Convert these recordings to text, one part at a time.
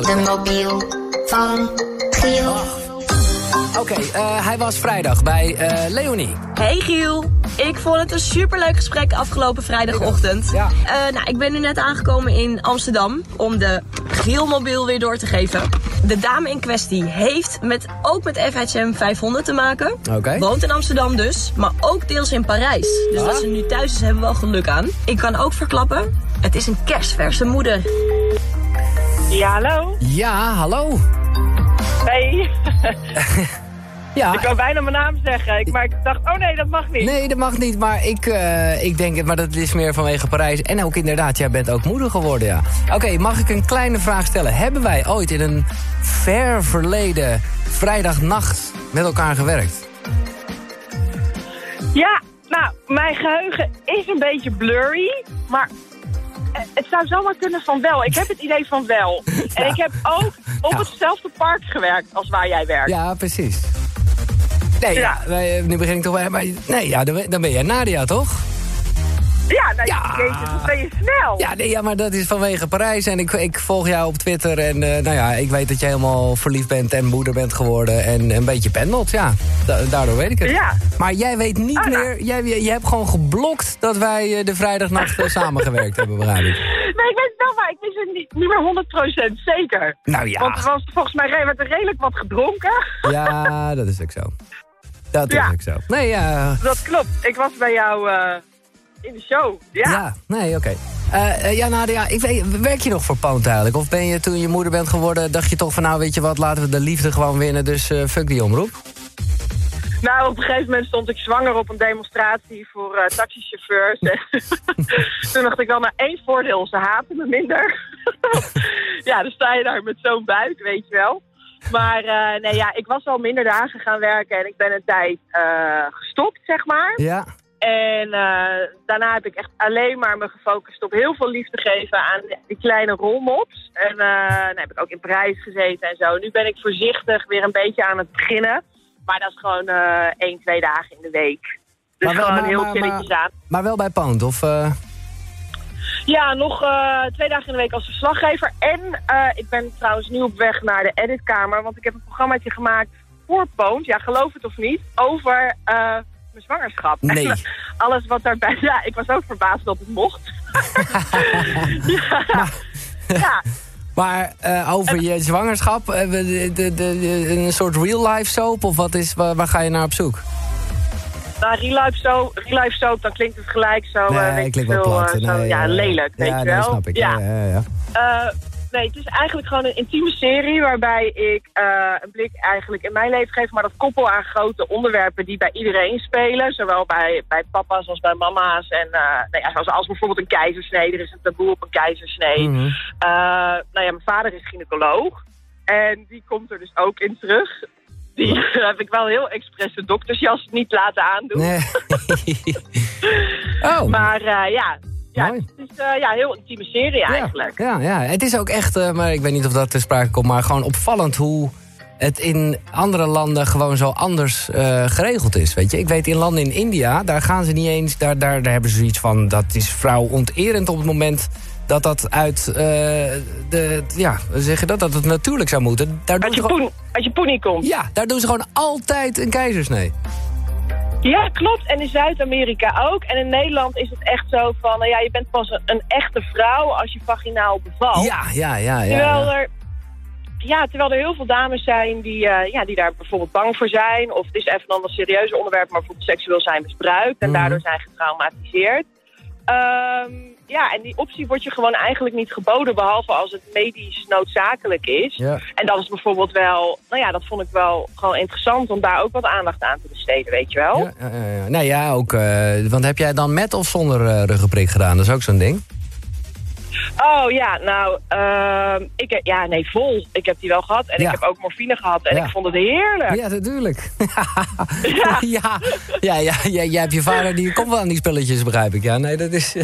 De mobiel van Giel. Oké, eh, hij was vrijdag bij eh, Leonie. Hey Giel, ik vond het een superleuk gesprek afgelopen vrijdagochtend. Ja. Eh, nou, ik ben nu net aangekomen in Amsterdam om de Gielmobiel weer door te geven. De dame in kwestie heeft met, ook met FHM 500 te maken. Oké. Woont in Amsterdam dus, maar ook deels in Parijs. Dus Ah. dat ze nu thuis is, hebben we wel geluk aan. Ik kan ook verklappen, het is een kerstverse moeder. Ja, hallo. Ja, hallo. Hey. Ja, Ik wou bijna mijn naam zeggen, ik, maar ik dacht, oh nee, dat mag niet. nee, dat mag niet, maar ik, eh, ik denk het, maar dat is meer vanwege Parijs. En ook inderdaad, jij bent ook moeder geworden, ja. Oké, mag ik een kleine vraag stellen? Hebben wij ooit in een ver verleden vrijdagnacht met elkaar gewerkt? Ja, nou, mijn geheugen is een beetje blurry, maar het zou zomaar kunnen van wel. Ik heb het idee van wel. En ik heb ook op Ja. hetzelfde park gewerkt als waar jij werkt. Ja, precies. Nee, ja. Nu begin ik toch. Maar, nee, ja, dan, ben- dan ben jij Nadia, toch? Ja, nou, Ja. jezus, wat ben je snel. Ja, nee, ja, maar dat is vanwege Parijs. En ik, ik volg jou op Twitter. En eh, nou ja, ik weet dat je helemaal verliefd bent en moeder bent geworden. En een beetje pendelt, ja. Da- daardoor weet ik het. Ja. Maar jij weet niet Ah, nou. meer... Jij, je hebt gewoon geblokt dat wij eh, de vrijdagnacht eh, samengewerkt hebben, begrijp ik. Nee, ik weet het wel, maar ik wist het niet, niet meer 100% zeker. Nou ja. Want er was volgens mij werd er redelijk wat gedronken. Ja, dat is ook zo. Dat is Ja. ook zo. Nee, ja... Dat klopt. Ik was bij jou in de show. Ja. Ja, nee, oké. Eh, eh, ja, Nadia, ik weet, werk je nog voor Poont eigenlijk? Of ben je toen je moeder bent geworden, dacht je toch van nou, weet je wat, laten we de liefde gewoon winnen, dus eh, fuck die omroep? Nou, op een gegeven moment stond ik zwanger op een demonstratie voor eh, taxichauffeurs. En Toen dacht ik wel, nou één voordeel, ze haten me minder. ja, dan sta je daar met zo'n buik, weet je wel. Maar nee, ja, ik was al minder dagen gaan werken en ik ben een tijd gestopt, zeg maar. Ja. En eh, daarna heb ik echt alleen maar me gefocust op heel veel liefde geven aan die kleine rolmops. En eh dan heb ik ook in Parijs gezeten en zo. Nu ben ik voorzichtig weer een beetje aan het beginnen. Maar dat is gewoon eh één, twee dagen in de week. Dus Maar wel- gewoon maar- heel maar- killetjes maar- aan. Maar wel bij Poont, of... Ja, nog twee dagen in de week als verslaggever. En ik ben trouwens nu op weg naar de editkamer. Want ik heb een programmaatje gemaakt voor Poont. Ja, geloof het of niet. Over mijn zwangerschap. Nee. Alles wat daarbij... Ja, ik was ook verbaasd dat het mocht. ja. ja. Maar eh, over je zwangerschap, eh, de, de, de, een soort real-life soap, of wat is, waar, waar ga je naar op zoek? Nou, real life soap, real life soap, dan klinkt het gelijk zo, eh, weet Nee, ik klinkt wel plat. Nee, ja, lelijk, weet ja, je nee, wel. snap ik. Ja. Ja, ja, ja. Nee, het is eigenlijk gewoon een intieme serie waarbij ik eh, een blik eigenlijk in mijn leven geef, maar dat koppel aan grote onderwerpen die bij iedereen spelen. Zowel bij, bij papa's als bij mama's. En uh, nou ja, zoals als bijvoorbeeld een keizersnee, er is een taboe op een keizersnee. Mhm. Uh, nou ja, mijn vader is gynaecoloog en die komt er dus ook in terug. Die heb ik wel heel expres de doktersjas niet laten aandoen. Nee. oh. Maar ja, ja, Mooi. het is uh, ja, een heel intieme serie eigenlijk. Ja, ja, het is ook echt, uh, maar ik weet niet of dat ter sprake komt, maar gewoon opvallend hoe het in andere landen gewoon zo anders uh, geregeld is. Weet je, ik weet in landen in India, daar gaan ze niet eens, daar, daar, daar hebben ze zoiets van, dat is vrouwonterend op het moment dat dat uit uh, de, ja, zeg je dat, dat het natuurlijk zou moeten. Daar uit, je gewoon, poen, uit je poenie komt. Ja, daar doen ze gewoon altijd een keizersnee. Ja, klopt. En in Zuid-Amerika ook. En in Nederland is het echt zo van, nou ja, je bent pas een, een echte vrouw als je vaginaal bevalt. Ja, ja, ja. ja terwijl, ja. Er, ja, terwijl er heel veel dames zijn die, uh, ja, die daar bijvoorbeeld bang voor zijn. Of het is even een ander serieus onderwerp, maar bijvoorbeeld seksueel zijn misbruikt. En mm. daardoor zijn getraumatiseerd. Um, ja, en die optie wordt je gewoon eigenlijk niet geboden, behalve als het medisch noodzakelijk is. Ja. En dat is bijvoorbeeld wel, nou ja, dat vond ik wel gewoon interessant om daar ook wat aandacht aan te besteden, weet je wel. Ja, ja, ja. Ook, uh, want heb jij dan met of zonder uh, ruggenprik gedaan? Dat is ook zo'n ding. Oh ja, nou, uh, ik, ja, nee, vol. Ik heb die wel gehad en ja. ik heb ook morfine gehad en ja. ik vond het heerlijk. Ja, natuurlijk. ja. ja. Ja, ja, ja, jij hebt je vader, die komt wel aan die spulletjes, begrijp ik. Ja, nee, dat is...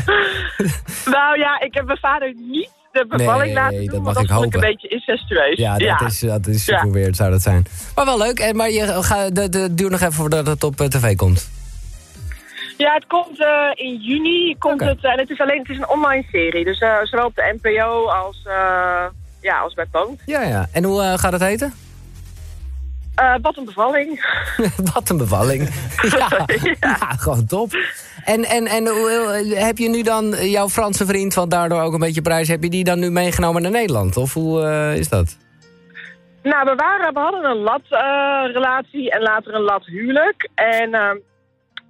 nou ja, ik heb mijn vader niet de bevalling nee, laten doen, dat mag dat ik hopen. een beetje incestueus. Ja, dat is, dat is super weird, zou dat zijn. Maar wel leuk, en, maar je, ga, de, de, duur nog even voordat het op uh, tv komt. Ja, het komt uh, in juni. Komt okay. het, en het is alleen het is een online serie. Dus uh, zowel op de NPO als, uh, ja, als bij Poont. Ja, ja. En hoe eh, gaat het heten? Eh, wat een bevalling. Wat een bevalling. ja, ja. gewoon top. En, en, en heb je nu dan jouw Franse vriend, want daardoor ook een beetje prijs, heb je die dan nu meegenomen naar Nederland? Of hoe eh, is dat? Nou, we, waren, we hadden een lat-relatie en later een lat-huwelijk. En ehm,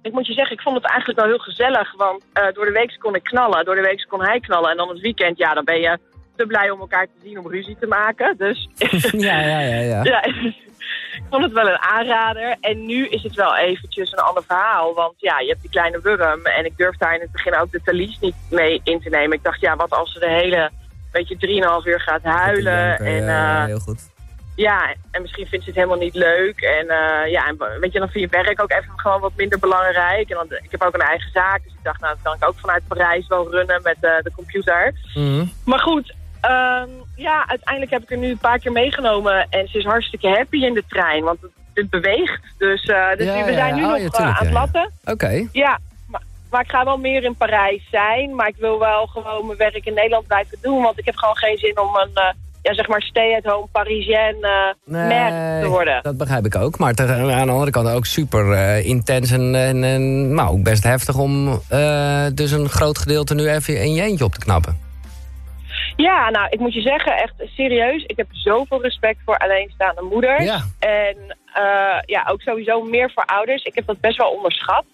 ik moet je zeggen, ik vond het eigenlijk wel heel gezellig. Want eh, door de week kon ik knallen, door de week kon hij knallen. En dan het weekend, ja, dan ben je te blij om elkaar te zien om ruzie te maken. Dus ja, ja, ja. ja. ja, ik vond het wel een aanrader. En nu is het wel eventjes een ander verhaal. Want ja, je hebt die kleine wurm. En ik durf daar in het begin ook de talies niet mee in te nemen. Ik dacht, ja, wat als ze de hele, weet je, 3,5 uur gaat huilen. En, ja, eh, heel goed. Ja, en misschien vindt ze het helemaal niet leuk. En eh, ja, en weet je, dan vind je werk ook even gewoon wat minder belangrijk. En dan, ik heb ook een eigen zaak, dus ik dacht, nou, dat kan ik ook vanuit Parijs wel runnen met eh, de computer. Mhm. Maar goed, ehm, ja, uiteindelijk heb ik er nu een paar keer meegenomen. En ze is hartstikke happy in de trein, want het, het beweegt. Dus, dus Ja, we zijn nu ja. Nog tuurlijk, aan het latten. Oké. Ja, maar, maar ik ga wel meer in Parijs zijn. Maar ik wil wel gewoon mijn werk in Nederland blijven doen. Want ik heb gewoon geen zin om een, eh, ja, zeg maar, stay-at-home Parisienne uh, mère te worden. dat begrijp ik ook. Maar aan de andere kant ook super eh, intens en, en, en nou, ook best heftig om eh, dus een groot gedeelte nu even in je eentje op te knappen. Ja, nou, ik moet je zeggen, echt serieus. Ik heb zoveel respect voor alleenstaande moeders. Ja. En eh, ja, ook sowieso meer voor ouders. Ik heb dat best wel onderschat.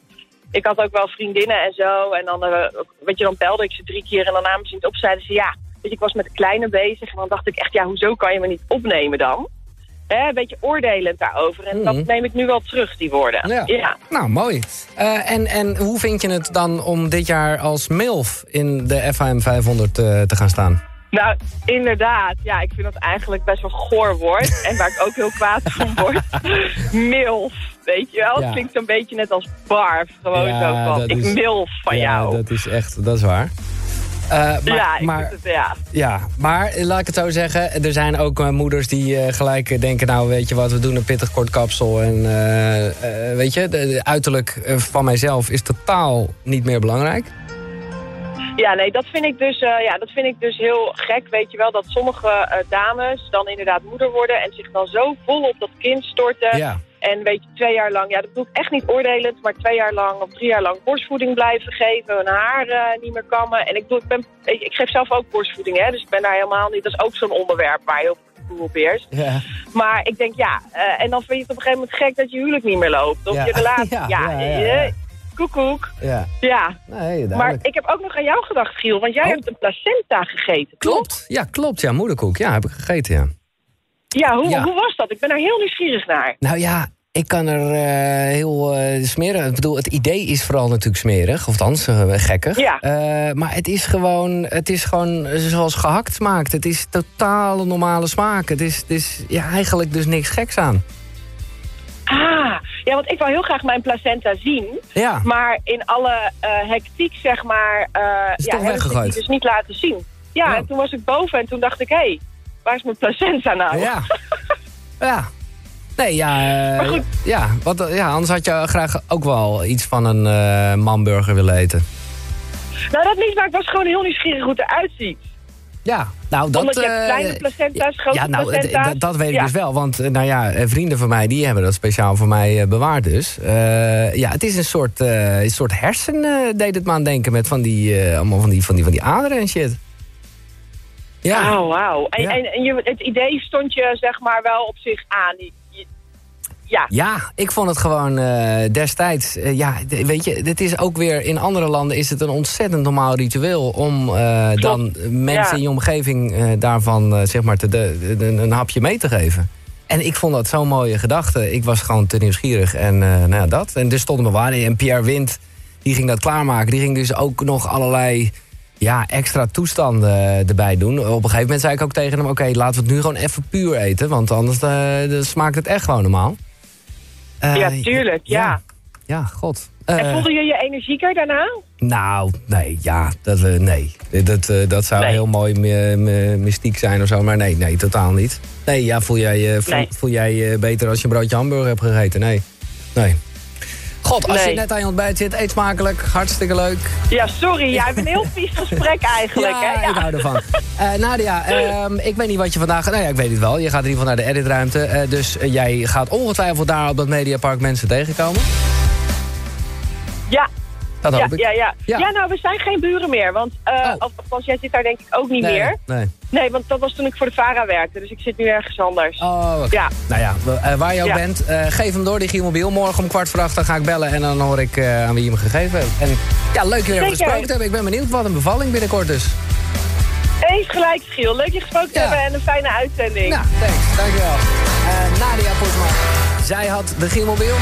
Ik had ook wel vriendinnen en zo. En dan, eh, weet je, dan belde ik ze drie keer en dan namen ze niet op. Zeiden ze, ja, weet je, ik was met de kleine bezig. En dan dacht ik echt, ja, hoezo kan je me niet opnemen dan? Hè, een beetje oordelend daarover. En dat Mhm. neem ik nu wel terug, die woorden. Ja. ja. Nou, mooi. Eh, en, en hoe vind je het dan om dit jaar als MILF in de FAM 500 eh, te gaan staan? Nou, inderdaad. Ja, ik vind dat eigenlijk best wel een goor woord. en waar ik ook heel kwaad van word. Milf, weet je wel? Ja. Het klinkt zo'n beetje net als barf. Gewoon Ja, zo van, ik is- milf van ja, jou. dat is echt, dat is waar. Eh, maar, ja, ik maar, het, ja. ja, maar laat ik het zo zeggen. Er zijn ook eh, moeders die eh, gelijk denken... nou, weet je wat, we doen een pittig kort kapsel. En weet je, de, de uiterlijk van mijzelf is totaal niet meer belangrijk. Ja, nee, dat vind ik dus, ja, dat vind ik dus heel gek, weet je wel. Dat sommige dames dan inderdaad moeder worden en zich dan zo vol op dat kind storten. Ja, En weet je, twee jaar lang, ja, dat doe ik echt niet oordelend, maar twee jaar lang of drie jaar lang borstvoeding blijven geven, hun haar eh, niet meer kammen. En ik, doe, ik, ben, ik, ik geef zelf ook borstvoeding, hè, dus ik ben daar helemaal niet, dat is ook zo'n onderwerp waar je op heerst. ja. Maar ik denk, ja, eh, en dan vind je het op een gegeven moment gek dat je huwelijk niet meer loopt. Of Ja. je relatie, Ja, ja, ja, ja, ja. eh, koekoek. ja. Ja, Nee, maar ik heb ook nog aan jou gedacht, Giel, want jij Oh. hebt een placenta gegeten, toch? Klopt, ja, klopt. Ja, moederkoek. Ja, heb ik gegeten, ja. Ja, hoe, Ja. hoe was dat? Ik ben er heel nieuwsgierig naar. Nou ja, ik kan er eh, heel eh smerig... Ik bedoel, het idee is vooral natuurlijk smerig. Of althans, eh, gekkig. Ja. Maar het is, gewoon, het is gewoon zoals gehakt smaakt. Het is totale normale smaak. Het is, het is ja, eigenlijk dus niks geks aan. Ah, ja, want ik wil heel graag mijn placenta zien. Ja, Maar in alle hectiek, zeg maar, Is ja, toch die weggegooid? dus niet laten zien. Ja, Ja. en toen was ik boven en toen dacht ik, hé, hey, waar is mijn placenta nou? ja. ja. Nee, ja, eh, Maar goed. ja, wat, ja, anders had je graag ook wel iets van een eh manburger willen eten. Nou, dat niet, maar ik was gewoon heel nieuwsgierig hoe het eruit ziet. Ja, nou dat... Omdat je hebt eh, kleine placenta's, grote ja, nou, placenta's. dat weet ik Ja. dus wel. Want eh, nou ja, eh, vrienden van mij die hebben dat speciaal voor mij eh, bewaard dus. Eh, ja, het is een soort, eh, een soort hersen eh, deed het me aan denken met van die, eh, allemaal van die, van, die, van die aderen en shit. Ja, Oh, wauw. En, Ja. en, en je, het idee stond je, zeg maar, wel op zich aan. Je- ja, ja, ik vond het gewoon eh, destijds, eh, ja, weet je, dit is ook weer in andere landen is het een ontzettend normaal ritueel om eh, dan mensen Ja. in je omgeving daarvan zeg maar te de, de- een hapje mee te geven. En ik vond dat zo'n mooie gedachte. Ik was gewoon te nieuwsgierig en nou ja, dat. En dus stonden we waar. En Pierre Wind, die ging dat klaarmaken. Die ging dus ook nog allerlei ja, extra toestanden eh, erbij doen. Op een gegeven moment zei ik ook tegen hem... oké, laten we het nu gewoon even puur eten. Want anders eh, smaakt het echt gewoon normaal. Eh, Ja, tuurlijk, ja. Ja, god. en Eh, voelde je je energieker daarna? nou, nee, ja, dat, nee. Dat, eh, dat zou Nee. heel mooi my- my- mystiek zijn of zo. Maar nee, nee, totaal niet. Nee, ja, voel jij je voel, Nee. voel jij je beter als je een broodje hamburger hebt gegeten? Nee. Nee. God, als je net aan je ontbijt zit, eet smakelijk. Hartstikke leuk. Ja, sorry. Jij hebt een heel vies gesprek eigenlijk, ja, hè? ik hou ervan. Eh, Nadia, ehm, ik weet niet wat je vandaag... Nou ja, ik weet het wel. Je gaat in ieder geval naar de editruimte. eh, dus eh, jij gaat ongetwijfeld daar op dat Mediapark mensen tegenkomen. Ja, Dat ja, hoop ik. ja, ja. Ja. Ja, nou, we zijn geen buren meer. Want, eh Oh. althans, jij zit daar denk ik ook niet nee, meer. Nee. Nee, want dat was toen ik voor de VARA werkte. Dus ik zit nu ergens anders. Oh, oké. Ja. Nou ja, eh, waar je ook Ja. bent, eh, geef hem door, die Gielmobiel. Morgen om kwart voor acht dan ga ik bellen en dan hoor ik aan wie je hem gegeven hebt. En ja, leuk je weer gesproken te hebben. Ik ben benieuwd wat een bevalling binnenkort dus. Eens gelijk, Giel. Leuk je gesproken te Ja. hebben en een fijne uitzending. Nou, thanks. Dankjewel. Nadia Poesma, zij had de Gielmobiel.